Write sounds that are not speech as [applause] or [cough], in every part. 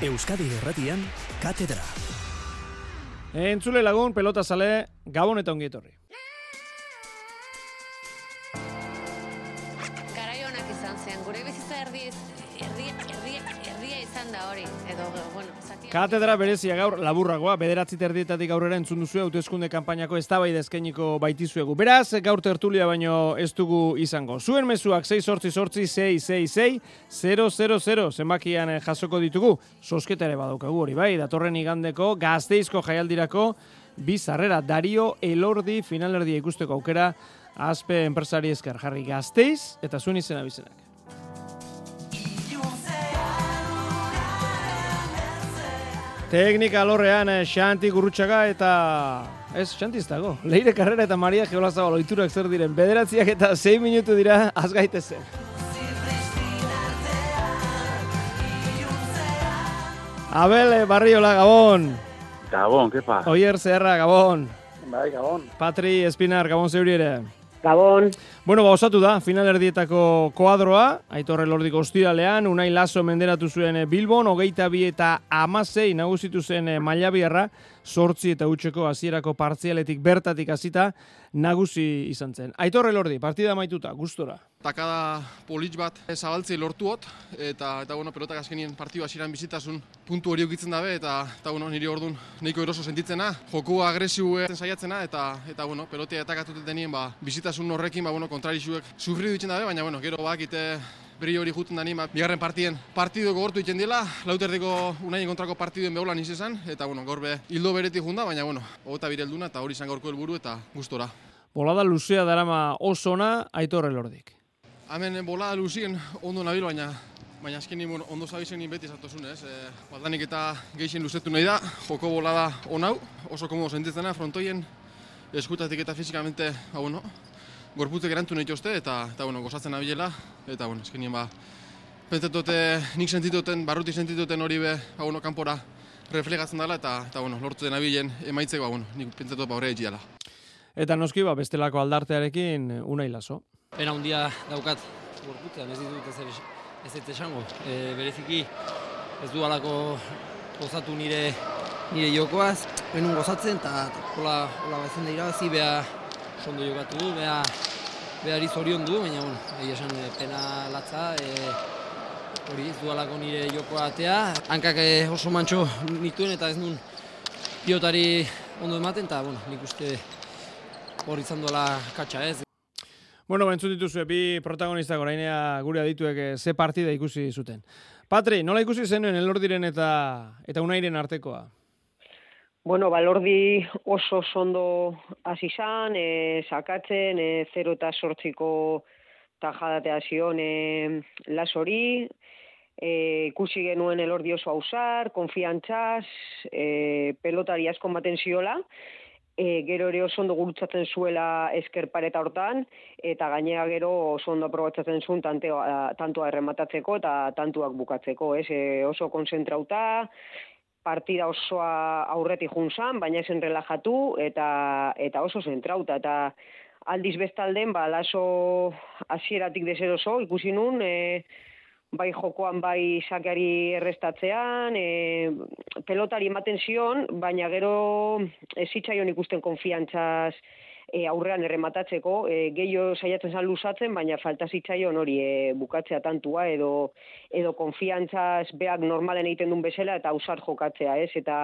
Euskadi Erratian, Katedra. Entzule lagun, pelota sale, gabon eta ongietorri. Garai Katedra berezia gaur laburragoa, bederatzi terdietatik aurrera entzun duzu hauteskunde kanpainako eztabaida eskainiko baitizuegu. Beraz, gaur tertulia baino ez dugu izango. Zuen mezuak 6 sortzi sortzi 6 6 6 0 0 zenbakian eh, jasoko ditugu. Sosketa ere badaukagu hori bai, datorren igandeko gazteizko jaialdirako bizarrera Dario Elordi finalerdia ikusteko aukera Azpe enpresari esker jarri gazteiz eta zuen izena bizenak. Teknika lorrean eh, Xanti Gurrutxaga eta... Ez, Xanti dago. Leire Carrera eta Maria Geolazabal oiturak zer diren. Bederatziak eta 6 minutu dira azgaitezen. Abel eh, Barriola Gabon. Gabon, kepa. Oier Zerra Gabon. Bai, gabon. Patri Espinar Gabon zeuri ere. Gabon. Bueno, ba, osatu da, final erdietako koadroa, aitorre lordiko ostiralean, unai laso menderatu zuen eh, Bilbon, hogeita bi eta amasei nagusitu zen eh, Mailabiarra, sortzi eta utxeko hasierako partzialetik bertatik hasita nagusi izan zen. Aitorre lordi, partida maituta, gustora. Takada politx bat zabaltzei lortuot, eta, eta bueno, pelotak azkenien partidu hasieran bizitasun puntu hori ukitzen dabe, eta, eta bueno, niri ordun nahiko eroso sentitzena, joku agresiu saiatzena, eta, eta bueno, pelotea atakatut denien, ba, bizitasun horrekin, ba, bueno, kontrarixuek sufridu ditzen dabe, baina, bueno, gero bakite beri hori juten da nima, bigarren partien partidu gogortu iten dela, lauterdeko unaien kontrako partiduen beholan izan, eta bueno, gaur be, hildo beretik junda, baina bueno, hogeta birelduna eta hori izan gaurko helburu eta gustora. Bolada luzea darama oso ona, aitorre lordik. Hemen bolada luzien ondo nabil, baina baina azkenin bueno, ondo zabizen beti zatosun, ez? E, badanik eta geixen luzetu nahi da, joko bolada onau, oso komodo sentitzena, frontoien, eskutatik eta fizikamente, ba, bueno, gorputzek erantu nahi jozte, eta, eta bueno, gozatzen nabilela, eta bueno, eskenien ba, pentsatote nik sentituten, barruti sentituten hori be, ba, bueno, kanpora reflegatzen dela, eta, eta bueno, lortu den abilen emaitzeko, ba, bueno, nik pentsatu ba horre etxiala. Eta noski, ba, bestelako aldartearekin unai laso. Pena handia daukat gorputzean, ez ditut ez, ez ez esango. E, bereziki ez du alako gozatu nire nire jokoaz, benun gozatzen, eta hola, hola bazen da irabazi, beha sondo jokatu du, beha behari zorion du, baina bueno, egia esan e, pena latza, e, hori ez du alako nire jokoa atea. Hankak e, oso mantxo nituen eta ez nun pilotari ondo ematen, eta bueno, nik uste hor izan dola katxa ez. Bueno, entzun dituzue, bi protagonistak orainea gure adituek eh, ze partida ikusi zuten. Patri, nola ikusi zenuen elordiren eta eta unairen artekoa? Bueno, balordi oso sondo hasi izan, e, sakatzen, e, 0 eta sortziko tajadatea zion e, lasori, e, ikusi genuen elordi oso hausar, konfiantzaz, e, pelotari asko baten ziola, e, gero ere oso ondo gurutzatzen zuela esker pareta hortan, eta gainera gero oso ondo aprobatzatzen zuen tantea, tantua errematatzeko eta tantuak bukatzeko, ez? E, oso konzentrauta, partida osoa aurretik junzan, baina esen relajatu eta eta oso zentrauta eta aldiz bestalden ba laso hasieratik deseroso ikusi nun e, bai jokoan bai sakeari errestatzean, e, pelotari ematen zion, baina gero ez zitzaion ikusten konfiantzaz e, aurrean errematatzeko, e, gehiago saiatzen zan luzatzen, baina falta zitzaion hori e, bukatzea tantua edo edo konfiantzaz beak normalen egiten duen bezala eta ausar jokatzea, ez? Eta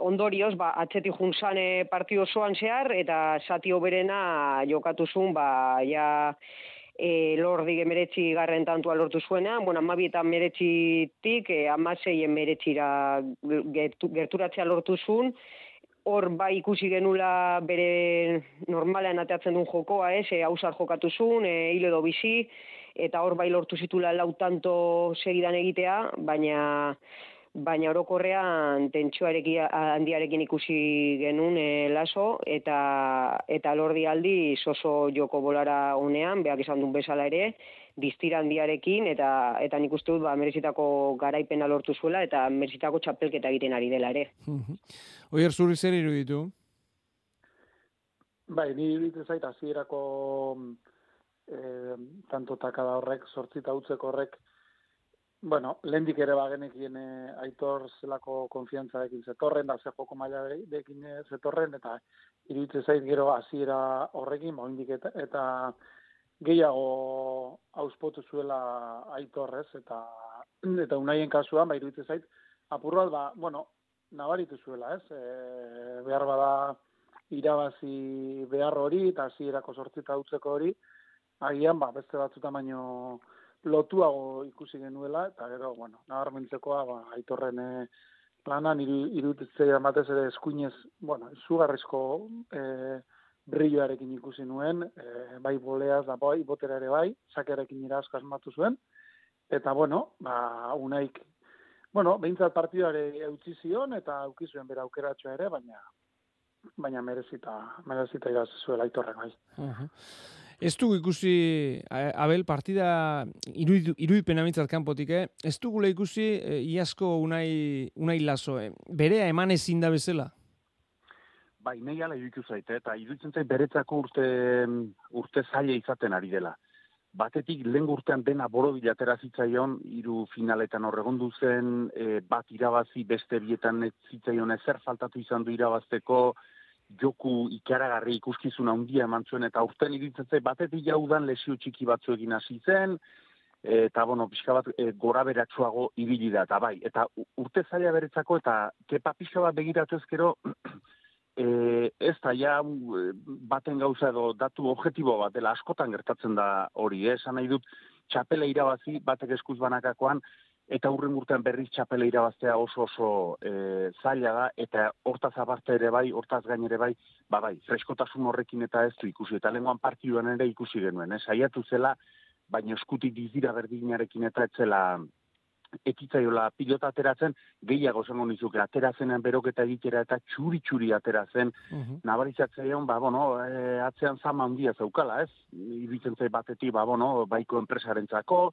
ondorioz, ba, atzetik junzan e, partio osoan zehar, eta zati oberena jokatu zuen, ba, ja, e, lordi emeretzi garren tantua lortu zuena, bueno, amabi eta emeretzitik, e, amasei emeretzira gerturatzea lortu zuen, hor bai ikusi genula bere normalean ateatzen duen jokoa, ez, e, hausar jokatu zuen, e, hile edo bizi, eta hor bai lortu zitula lau tanto segidan egitea, baina baina orokorrean tentsioarekin handiarekin ikusi genuen e, laso eta eta lordi aldi soso joko bolara unean, beak izan duen bezala ere, distira handiarekin eta eta nik uste dut ba merezitako garaipena lortu zuela eta merezitako txapelketa egiten ari dela ere. Oier zuri zer iruditu? Bai, ni iruditzen zait hasierako eh tanto takada horrek, sortzita utzeko horrek bueno, lehendik ere bagenekien e, aitor zelako konfiantza zetorren, da ze joko maila dekin zetorren, eta iruditzen zait gero hasiera horrekin, ba, eta, eta gehiago auspotu zuela aitorrez, eta eta unaien kasuan, ba, iruditzen zait, apurral, ba, bueno, nabaritu zuela, ez? E, behar bada irabazi behar hori, eta hasierako sortzita utzeko hori, agian, ba, beste batzuta baino, lotuago ikusi genuela, eta gero, bueno, nabarmentzekoa, ba, aitorren e, planan, iruditzea batez ere eskuinez, bueno, zugarrizko e, brilloarekin ikusi nuen, e, bai boleaz da bai, botera ere bai, sakerekin irasko asmatu zuen, eta bueno, ba, unaik, bueno, behintzat partidare eutzi zion, eta aukizuen bera aukeratxoa ere, baina baina merezita, merezita irazuela aitorren bai. Uh Ez dugu ikusi, Abel, partida irudipen amintzat kanpotik, eh? ez dugu ikusi e, iasko unai, unai laso, eh? berea eman ezin da bezala? Bai, nahi ala iruditu zaite, eta iruditzen zait beretzako urte, urte zaila izaten ari dela. Batetik, lehen urtean dena boro bilatera zitzaion, iru finaletan horregondu zen, e, bat irabazi beste bietan zitzaion ezer faltatu izan du irabazteko, joku ikaragarri ikuskizun handia eman zuen, eta urten iritzen batetik jaudan lesio txiki batzu egin hasi zen, eta bueno, pixka bat e, gora beratsuago ibili da, eta bai, eta urte zaila beretzako, eta kepa pixka bat begiratu ezkero, [clears throat] e, ez da ja baten gauza edo datu objektibo bat, dela askotan gertatzen da hori, eh? esan nahi dut, txapela irabazi, batek eskuz banakakoan, eta hurren urtean berriz txapela irabaztea oso oso e, zaila da, eta hortaz aparte ere bai, hortaz gain ere bai, ba bai, freskotasun horrekin eta ez du ikusi, eta lenguan partiduan ere ikusi genuen, eh? saiatu zela, baina eskutik dizira berdinarekin eta etzela ekitzaiola pilota ateratzen, gehiago zengo nizuke, aterazenean beroketa egitera eta txuri-txuri mhm. -huh. nabaritzatzean, ba, bueno, e, atzean zama handia zaukala, ez? Ibitzen zei batetik, ba, bueno, baiko enpresaren zako,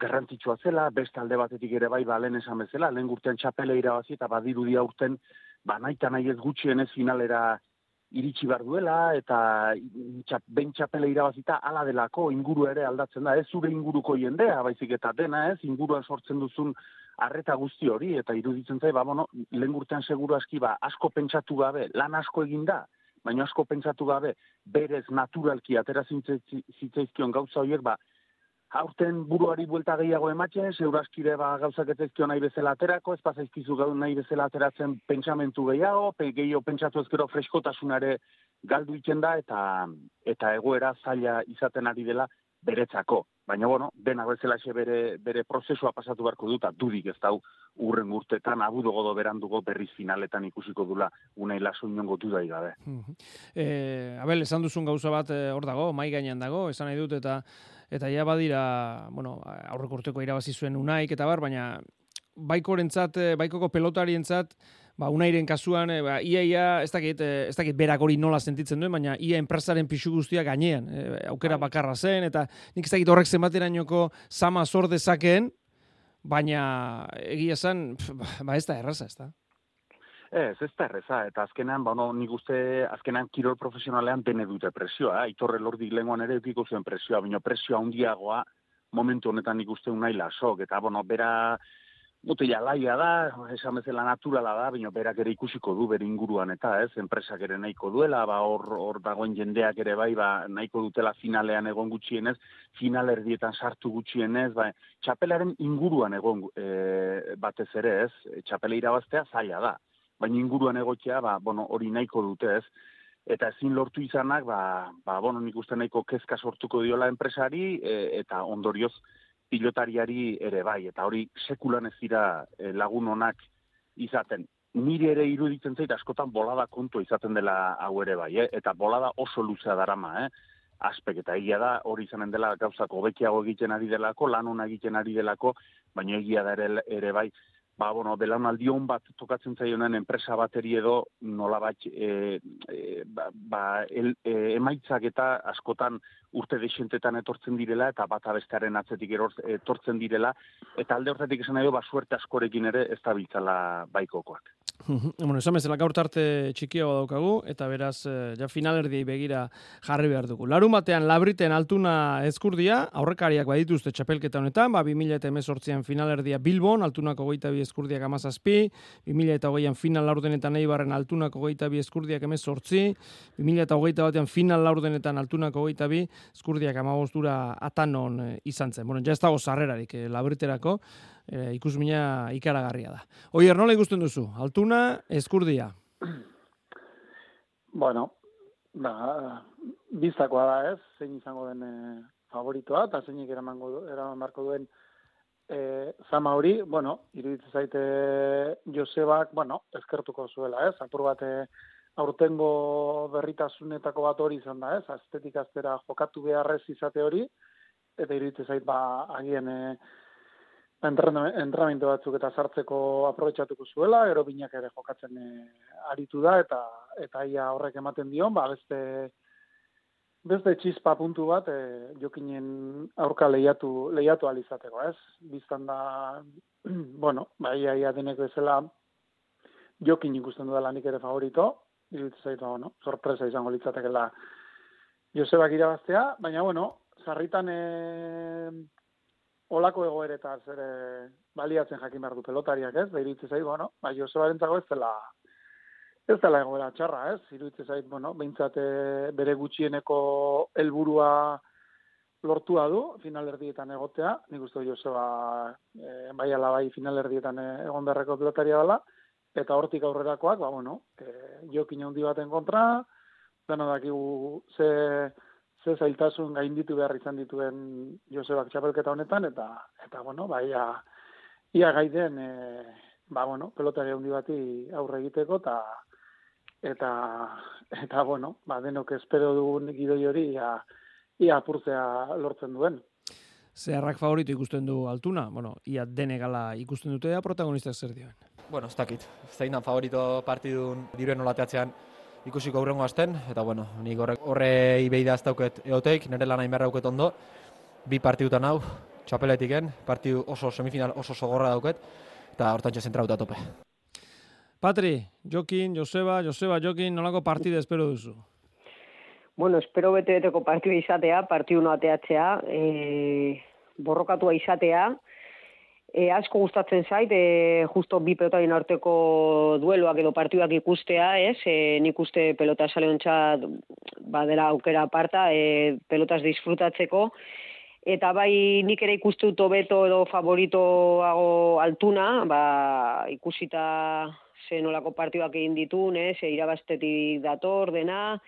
garrantzitsua zela, beste alde batetik ere bai, ba, lehen esan bezala, lehen gurtean txapele irabazi eta badiru dia urten, ba, nahi eta nahi ez gutxien ez finalera iritsi bar duela, eta txap, ben txapele irabazita ala delako inguru ere aldatzen da, ez zure inguruko jendea, baizik eta dena ez, inguruan sortzen duzun arreta guzti hori, eta iruditzen zai, ba, bueno, lehen gurtean seguru aski, ba, asko pentsatu gabe, lan asko egin da, baina asko pentsatu gabe, berez naturalki atera zitzaizkion gauza horiek, ba, aurten buruari buelta gehiago ematzen, zeuraskire ba gauzak ez nahi bezala aterako, ez pasaizkizu gau nahi bezala ateratzen pentsamentu gehiago, pe, gehiago pentsatu ezkero freskotasunare galdu itzen da, eta, eta egoera zaila izaten ari dela beretzako. Baina, bueno, dena bezala bere, bere prozesua pasatu beharko duta, dudik ez dau urren urtetan, abudo godo berandugo berriz finaletan ikusiko dula unai laso inongo dudai gabe. e, Abel, esan duzun gauza bat eh, hor dago, mai gainean dago, esan nahi dut, eta eta ja badira, bueno, aurreko urteko irabazi zuen unaik eta bar, baina baikorentzat, eh, baikoko pelotarientzat, ba unairen kasuan, eh, ba ia ia ez dakit eh, ez dakit berak hori nola sentitzen duen, baina ia enpresaren pisu guztia gainean, aukera bai. bakarra zen eta nik ez dakit horrek zenbaterainoko sama sor dezakeen, baina egia esan, ba ez da erraza, ez da. Ez, ez da erreza, eta azkenean, ba, no, nik uste, azkenean kirol profesionalean dene dute presioa, eh? itorre lordi lenguan ere eukiko zuen presioa, baina presioa handiagoa momentu honetan nik uste unai lasok, eta bueno, bera, mutila laia da, esan bezala naturala da, baina berak ere ikusiko du bere inguruan, eta ez, enpresak ere nahiko duela, ba, hor, hor dagoen jendeak ere bai, ba, nahiko dutela finalean egon gutxienez, final erdietan sartu gutxienez, ba, txapelaren inguruan egon e, batez ere ez, txapela irabaztea zaila da baina inguruan egotzea, ba, bueno, hori nahiko dute ez. Eta ezin lortu izanak, ba, ba, bueno, nik uste nahiko kezka sortuko diola enpresari, e, eta ondorioz pilotariari ere bai. Eta hori sekulan ez dira e, lagun honak izaten. Nire ere iruditzen zait askotan bolada kontu izaten dela hau ere bai, eh? eta bolada oso luzea darama, eh? aspek eta egia da hori izanen dela gauzako bekiago egiten ari delako, lan egiten ari delako, baina egia da ere, ere bai, ba, bueno, belaunaldi hon bat tokatzen zaionen enpresa bateri edo nola bat e, e, ba, ba el, e, emaitzak eta askotan urte desentetan etortzen direla eta bat abestearen atzetik etortzen direla eta alde horretik esan nahi ba suerte askorekin ere ez da biltzala baikokoak. [laughs] bueno, esan bezala gaur tarte txikiago daukagu, eta beraz, eh, ja finalerdiei begira jarri behar dugu. Larun batean, labriten altuna ezkurdia, aurrekariak badituzte txapelketa honetan, ba, 2000 eta emezortzian finalerdia Bilbon, altunako goita bi ezkurdiak amazazpi, 2000 eta hogeian final laurdenetan eibarren altunako goita bi ezkurdiak emezortzi, 2000 eta hogeita batean final laurdenetan altunako goita bi ezkurdiak amagostura atanon eh, izan zen. Bueno, ja ez dago sarrerarik eh, labriterako, e, ikusmina ikaragarria da. Oier, nola ikusten duzu? Altuna, eskurdia? [clears throat] Bueno, ba, biztakoa da ez, zein izango den e, favoritoa, eta zeinik eramango eraman marko duen e, zama hori, bueno, iruditzen zaite Josebak, bueno, eskertuko zuela ez, apur bat aurtengo berritasunetako bat hori izan da ez, astetik aztera jokatu beharrez izate hori, eta iruditzen zait, ba, agien, e, entrenamendu batzuk eta sartzeko aprobetxatuko zuela, gero binak ere jokatzen e, aritu da, eta eta ia horrek ematen dion, ba, beste, beste txispa puntu bat, e, jokinen aurka lehiatu, lehiatu alizateko, ez? Biztan da, [clears throat] bueno, ba, ia, ia denek bezala, jokin ikusten du lanik ere favorito, iruditzen zaitu, bueno, sorpresa izango litzatekela Josebak irabaztea, baina, bueno, zarritan, e, olako egoeretaz ere baliatzen jakin behar du pelotariak, ez? Da iritze zait, bueno, ba, Josebaren ez dela ez dela egoera txarra, ez? Iritze zait, bueno, behintzate bere gutxieneko helburua lortua du finalerdietan egotea, nik uste Joseba e, bai ala bai finalerdietan egon beharreko pelotaria dela, eta hortik aurrerakoak, ba, bueno, e, jokin handi baten kontra, dena dakigu ze ze zailtasun gainditu behar izan dituen Josebak txapelketa honetan, eta, eta bueno, ba, ia, ia gaiden, e, ba, bueno, pelotari handi bati aurre egiteko, eta, eta, eta, bueno, ba, denok espero dugun gidoi hori, ia, ia apurtzea lortzen duen. Zeharrak favorito ikusten du altuna, bueno, ia denegala ikusten dute da protagonistak zer dioen. Bueno, ez dakit, zeinan favorito partidun diruen olateatzean, ikusiko aurrengo asten, eta bueno, nik horre, horre ibeida ez dauket eoteik, nire lan hain ondo, bi partidutan hau, txapeletiken, partidu oso semifinal oso sogorra dauket, eta hortan txezentrauta tope. Patri, Jokin, Joseba, Joseba, Jokin, nolako partide espero duzu? Bueno, espero bete-beteko partidu izatea, partidu noateatzea, e, borrokatua izatea, E, asko gustatzen zait, e, justo bi pelotaren arteko dueloak edo partiduak ikustea, ez? E, nik uste pelota sale badera aukera aparta, e, pelotas disfrutatzeko. Eta bai nik ere ikustu tobeto edo favoritoago altuna, ba, ikusita zen olako partiduak egin ditun, ez? E, irabaztetik dator dena,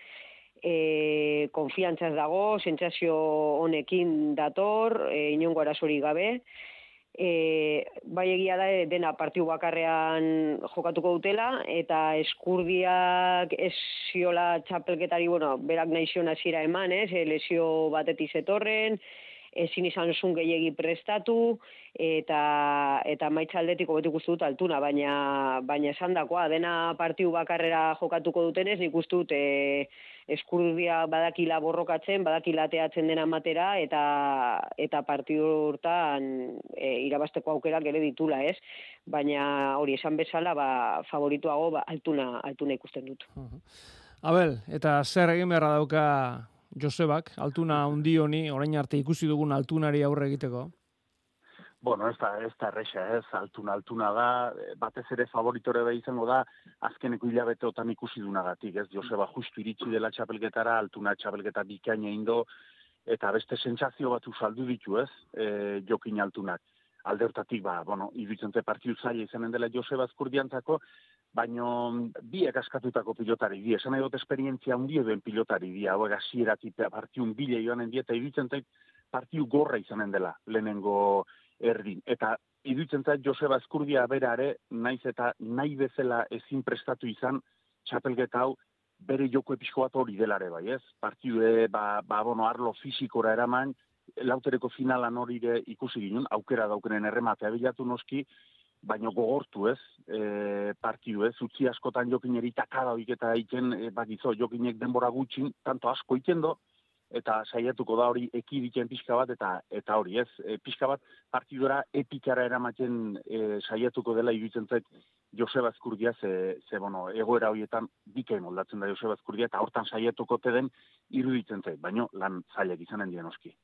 e, konfiantzaz dago, sentsazio honekin dator, e, inongo arazori gabe e, bai egia da dena partiu bakarrean jokatuko dutela eta eskurdiak ez ziola txapelketari, bueno, berak nahi zion hasiera eman, ez, e, lesio batetiz etorren, ezin izan zun gehiegi prestatu eta eta maitzaldetik hobetu ikustu dut altuna, baina baina esandakoa dena partiu bakarrera jokatuko dutenez, nik dut e, eskurdia badakila borrokatzen, badakila teatzen dena matera, eta, eta partidu urtan e, irabasteko aukerak ere ditula, ez? Baina hori esan bezala, ba, favorituago ba, altuna, altuna ikusten dut. Abel, eta zer egin beharra dauka Josebak, altuna undi honi, orain arte ikusi dugun altunari aurre egiteko? Bueno, ez da, ez da erresa, ez, altuna, altuna da, batez ere favoritore da izango da, azkeneko hilabeteotan ikusi dunagatik, ez, Joseba justu iritsi dela txapelgetara, altuna txapelgeta bikaina indo, eta beste sentsazio bat saldu ditu, ez, e, jokin altunak. Alde hortatik, ba, bueno, iruditzen te partiu zaila izanen dela Joseba azkurdiantzako, baino biek askatutako pilotari di, esan edo esperientzia hundi duen pilotari di, hau egasieratik partiun bile joanen di, eta iruditzen partiu gorra izanen dela, lehenengo erdin. Eta idutzen zait Joseba Eskurdia berare, naiz eta nahi bezala ezin prestatu izan, txapelgeta hau, bere joko episko bat hori delare bai, ez? Partide, ba, ba, bono, arlo fizikora eraman, lautereko finalan hori ikusi ginen, aukera daukenen errematea bilatu noski, baino gogortu ez, e, partidu ez, utzi askotan jokin eritakada eta iken, e, bakizo, jokinek denbora gutxin, tanto asko ikendo, eta saiatuko da hori ekiditen pixka bat, eta eta hori ez, e, pixka bat partidura epikara eramaten e, saiatuko dela iruditzen zait Joseba Azkurdia, ze, ze bueno, egoera horietan bikain moldatzen da Joseba Azkurdia, eta hortan saiatuko den iruditzen zait, baino lan zailak izanen dien oski.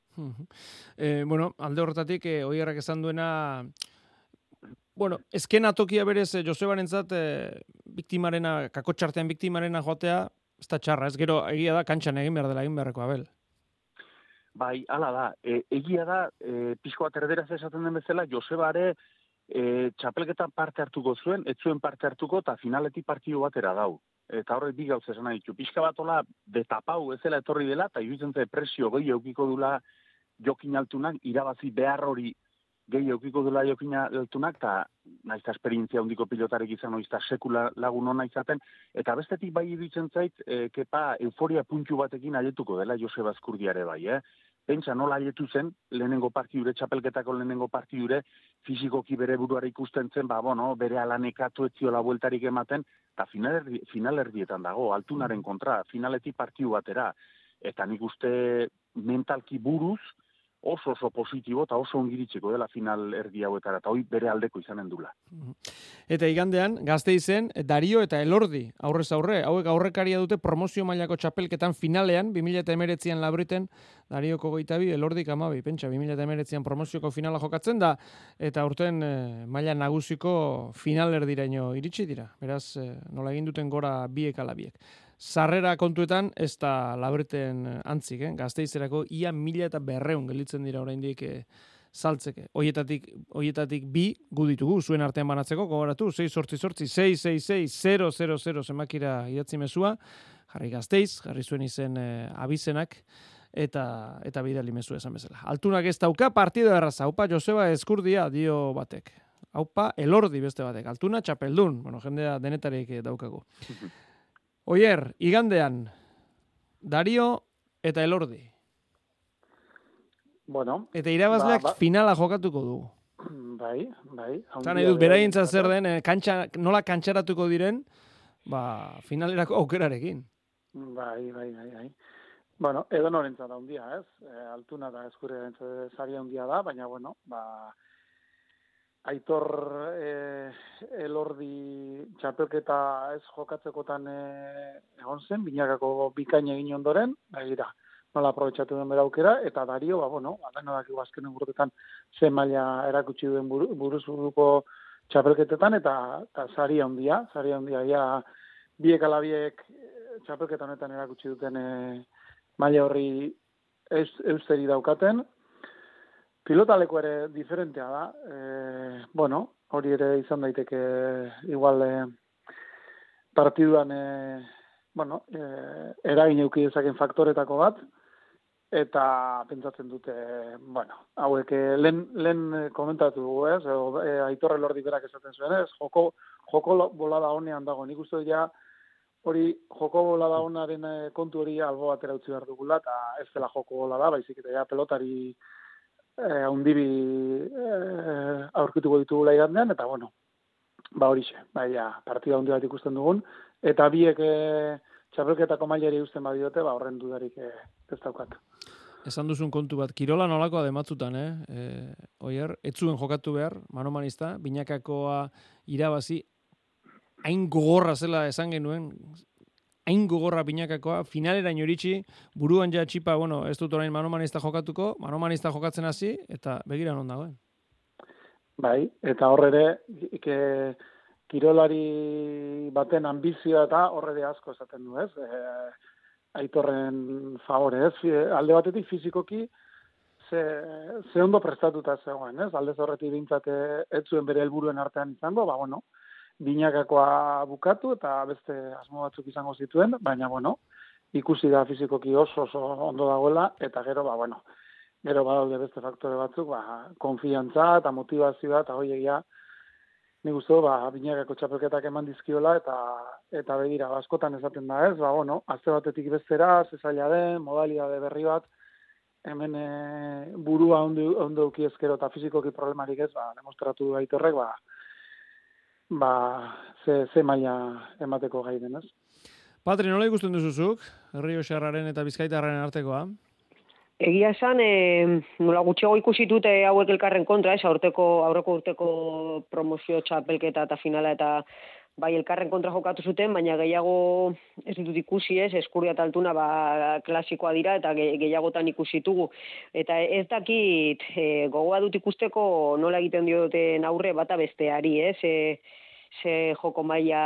e, bueno, alde horretatik, e, oierrak esan duena, bueno, ezken atokia berez e, Josebaren zat, e, biktimarena, kakotxartean biktimarena joatea, ez da txarra, ez gero egia da, kantxan egin behar dela egin beharreko, abel. Bai, hala da. E, egia da, e, pixko bat erderaz esaten den bezala, Josebare e, txapelketan parte hartuko zuen, ez zuen parte hartuko, eta finaletik partidu batera dau. Eta horrek bi gauz esan ditu. Pixka bat ola, betapau ezela etorri dela, eta iruditzen ze presio gehi eukiko dula jokin altunak, irabazi behar hori gehi eukiko dula jokin altunak, eta naiz esperientzia hundiko pilotarek izan oizta sekula lagun hona izaten, eta bestetik bai iruditzen zait, e, kepa euforia puntu batekin aietuko dela Joseba Azkurdiare bai, eh? pentsa nola aietu zen, lehenengo partidure, txapelketako lehenengo partidure, fizikoki bere buruara ikusten zen, ba, bueno, bere alanekatu etziola bueltarik ematen, eta finalerdi, finalerdietan dago, altunaren kontra, finaletik partidu batera, eta nik uste mentalki buruz, oso oso positibo eta oso ongiritzeko dela final erdi hauetara, eta hoi bere aldeko izanen dula. Eta igandean, gazte izen, Dario eta Elordi, aurrez aurre, hauek aurrekaria dute promozio mailako txapelketan finalean, 2008an labriten, Dario kogoitabi, Elordi kamabi, pentsa, 2008an promozioko finala jokatzen da, eta urten e, maila nagusiko final erdiraino iritsi dira. Beraz, e, nola egin duten gora biek ala biek sarrera kontuetan ez da labreten antzik, eh? gazteizerako ia mila eta berreun gelitzen dira oraindik eh, saltzeke. Oietatik, oietatik bi guditugu zuen artean banatzeko, gogoratu, 6 sortzi sortzi, 6, 6, 6, 0, 0, 0, zemakira idatzi mezua, jarri gazteiz, jarri zuen izen eh, abizenak, eta eta bidali mezu esan bezala. Altunak ez dauka partida erraza, haupa Joseba eskurdia dio batek. Haupa elordi beste batek, altuna txapeldun, bueno, jendea denetarik daukagu. [laughs] Oier, igandean, Dario eta Elordi. Bueno. Eta irabazleak ba, ba. finala jokatuko du. Bai, bai. Zan edut, beraintza zer den, eh, kantxa, nola kantxaratuko diren, ba, finalerako aukerarekin. Bai, bai, bai, bai. Bueno, edo norentza da undia, ez? E, altuna da eskure zaria undia da, baina, bueno, ba, aitor e, elordi txapelketa ez jokatzekotan e, egon zen, binakako bikaina egin ondoren, da, nola aprobetsatu den bera aukera, eta dario, ba, bueno, adeno daki azkenen urtetan zen maila erakutsi duen buruz buruko txapelketetan, eta, eta zari handia, zari handia, ja, biek alabiek txapelketan honetan erakutsi duten e, maila horri eusteri daukaten, pilotaleko ere diferentea da. E, bueno, hori ere izan daiteke igual e, partiduan e, bueno, e, eragin euki dezaken faktoretako bat, eta pentsatzen dute, bueno, hauek lehen, lehen komentatu ez, e, aitorre lordi berak esaten zuen ez, joko, joko bolada honean dago, nik uste ja, hori joko bolada honaren kontu hori albo batera utzi behar dugula, eta ez dela joko bolada, baizik eta ja pelotari eh, undibi eh, aurkituko ditugula igandean, eta bueno, ba horixe, bai, ja, partida hundi bat ikusten dugun, eta biek eh, txapelketako mailari usten badiote, ba horren dudarik eh, ez daukat. Esan duzun kontu bat, Kirola nolakoa dematzutan, eh? E, oier, etzuen jokatu behar, manomanista, binakakoa irabazi, hain gogorra zela esan genuen, hain gogorra pinakakoa, finalera inoritzi, buruan ja txipa, bueno, ez dut orain manomanista jokatuko, manomanista jokatzen hasi eta begira non dagoen. Bai, eta horre ere, kirolari baten ambizioa eta horre ere asko esaten du, ez? E, aitorren favore, ez? Alde batetik fizikoki, ze, ze ondo prestatuta zegoen, ez? Alde zorretik bintzate ez zuen bere helburuen artean izango, ba, bueno, binakakoa bukatu eta beste asmo batzuk izango zituen, baina bueno, ikusi da fizikoki oso oso ondo dagoela eta gero ba bueno, gero badaude beste faktore batzuk, ba konfiantza eta motivazioa eta hoiegia ni gustu ba binakako txapelketak eman dizkiola eta eta begira askotan esaten da, ez? Ba bueno, azte batetik bestera, ze zaila den, modalidade berri bat hemen e, burua ondo ondo uki eskero eta fizikoki problemarik ez, ba demostratu gaitorrek ba ba, ze, ze maila emateko gai denez. Patri, nola ikusten duzuzuk, Rio Xarraren eta Bizkaitarraren artekoa? Egia esan, e, nola gutxiago ikusi dute hauek elkarren kontra, ez, aurteko, aurreko urteko promozio txapelketa eta finala eta bai elkarren kontra jokatu zuten, baina gehiago ez ditut ikusi ez, eskuria taltuna ba, klasikoa dira eta gehiagotan ikusi tugu. Eta ez dakit e, gogoa dut ikusteko nola egiten dioten aurre bata besteari, ez, e, ze joko maila,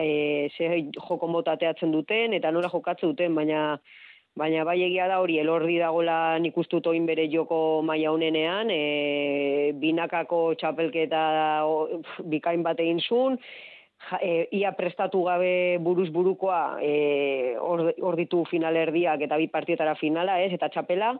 e, ze joko mota teatzen duten eta nola jokatzen duten, baina Baina bai egia da hori, elordi dagola nik ustut oin bere joko maia honenean, e, binakako txapelketa bikain bat egin zuen, e, ia prestatu gabe buruz burukoa e, hor ditu finalerdiak eta bi partietara finala, ez, eta txapela,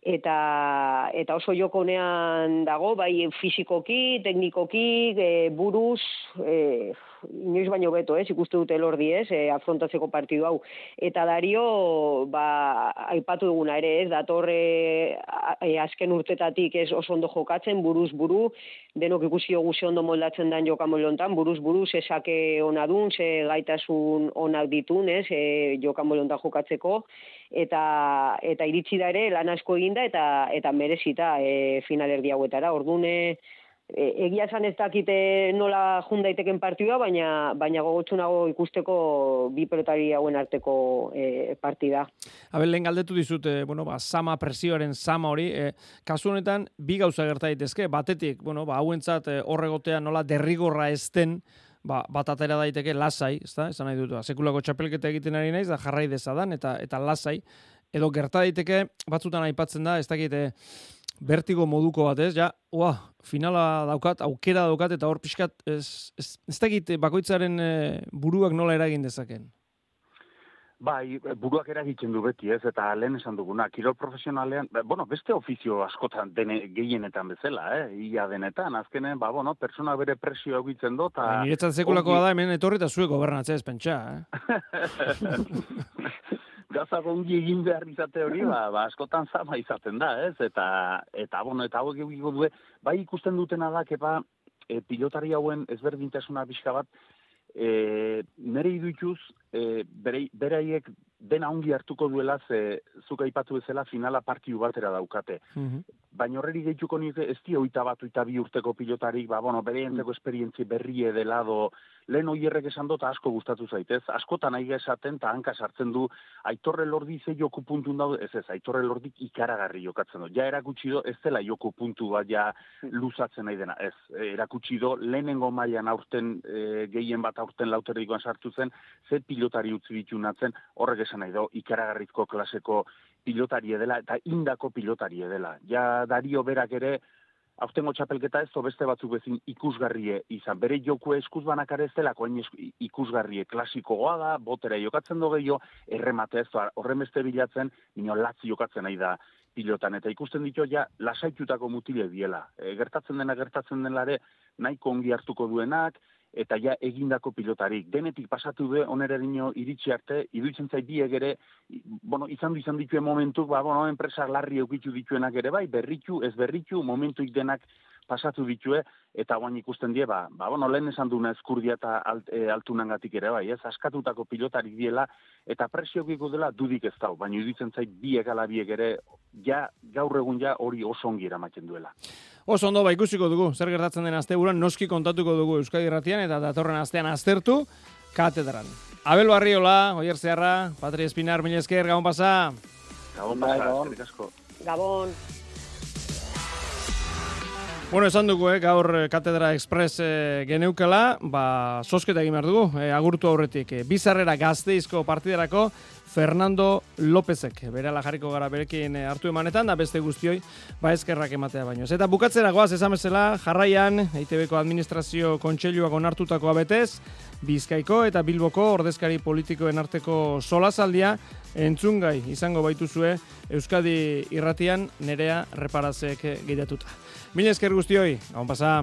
eta eta oso jokonean dago bai fisikoki, teknikoki, e, buruz, e, inoiz baino beto, ez, ikuste dute lordi, ez, e, afrontatzeko partidu hau. Eta dario, ba, aipatu duguna ere, ez, datorre e, azken urtetatik ez oso ondo jokatzen, buruz buru, denok ikusi dugu ze ondo moldatzen dan jokamolontan, buruz buru, ze sake ona dun, ze gaitasun onak ditun, ez, e, jokamolontan jokatzeko, eta eta iritsi da ere lan asko eginda eta eta merezita e, finalerdi hauetara. Ordune e, egia esan ez dakite nola jun daiteken partidua, baina baina gogotsunago ikusteko bi pelotari hauen arteko e, partida. Abel, lehen galdetu dizut, e, bueno, ba, sama presioaren sama hori, e, kasu honetan bi gauza gerta daitezke, batetik, bueno, ba, hauentzat e, horregotea nola derrigorra ezten, ba, bat atera daiteke lasai, ezta? Esan nahi dut, ba, sekulako txapelketa egiten ari naiz da jarrai dezadan eta eta lasai edo gerta daiteke batzutan aipatzen da, ez dakite bertigo moduko bat, ez? Ja, ua, finala daukat, aukera daukat eta hor pixkat ez ez, ez dakit bakoitzaren eh, buruak nola eragin dezaken. Bai, buruak eragitzen du beti, ez, eta lehen esan duguna, kirol profesionalean, bueno, beste ofizio askotan dene, gehienetan bezala, eh, ia denetan, azkenen, ba, bueno, persona bere presio egitzen du, eta... Ba, Niretzat sekulako da, hemen etorri eta zuek gobernatzea ez pentsa, eh? [laughs] [laughs] Gaza gongi egin behar izate hori, ba, ba, askotan zama izaten da, ez, eta, eta, bueno, eta hauek egiko du, bai ikusten dutena da, kepa, e, pilotari hauen ezberdintasuna pixka bat, e, nire idutuz, e, beraiek dena ongi hartuko duela ze zuk aipatu bezala finala partidu batera daukate. Mm Baina horreri gehituko nire ez di oita bat oita bi urteko pilotarik, ba, bueno, bere entzeko esperientzi berri edelado, lehen oierrek esan dut asko gustatu zaitez, askotan nahi esaten eta hanka sartzen du, aitorre lordi ze joku puntu daude, ez ez, aitorre lordik ikaragarri jokatzen du. Ja erakutsi do, ez dela joku puntu bat ja luzatzen nahi dena, ez, erakutsi do, lehenengo mailan aurten, e, gehien bat aurten lauterrikoan sartu zen, ze pilotari utzi bitunatzen, horrek esan nahi do, ikaragarrizko klaseko pilotari dela eta indako pilotari dela. Ja dario berak ere, aurtengo txapelketa ez, beste batzuk bezin ikusgarrie izan. Bere joku eskuz banakar ez dela, koen ikusgarrie klasikoa da, botera jokatzen do gehiago, erremate ez, horremeste bilatzen, nino latzi jokatzen nahi da pilotan. Eta ikusten ditu, ja, lasaitutako mutile diela. E, gertatzen dena, gertatzen denare, nahiko ongi hartuko duenak, eta ja egindako pilotarik. Denetik pasatu du onera dino iritsi arte, iduitzen zait biek ere, bueno, izan du izan dituen momentuk, ba, bueno, enpresa larri eukitu dituenak ere, bai, berritu, ez berritu, momentuik denak pasatu ditue, eta guain ikusten die, ba, ba bueno, lehen esan duna eskurdia eta alt, e, altunangatik ere, bai, ez, askatutako pilotarik diela, eta presio dela dudik ez dau, baina iduitzen zait biek ala biek ere, ja, gaur egun ja hori oso ongi eramaten duela. Oso ondo ba ikusiko dugu, zer gertatzen den asteburuan noski kontatuko dugu Euskadi Irratian eta datorren astean aztertu katedran. Abel Barriola, Oier Zeharra, Patri Espinar, mila esker, gabon pasa. Gabon pasa, gabon. Gabon. Bueno, esan dugu, eh, gaur eh, Katedra Express eh, geneukela, ba, sosketa egin behar dugu, eh, agurtu aurretik. Eh, bizarrera gazteizko partiderako, Fernando Lópezek, bere jarriko gara berekin eh, hartu emanetan, da beste guztioi, ba eskerrak ematea baino. Eta bukatzera goaz, esamezela, jarraian, EITB-ko administrazio kontseiluak onartutako abetez, Bizkaiko eta Bilboko ordezkari politikoen arteko solazaldia, entzungai izango baituzue Euskadi irratian nerea reparazek gidatuta. Mil esker guztioi, gaun pasa!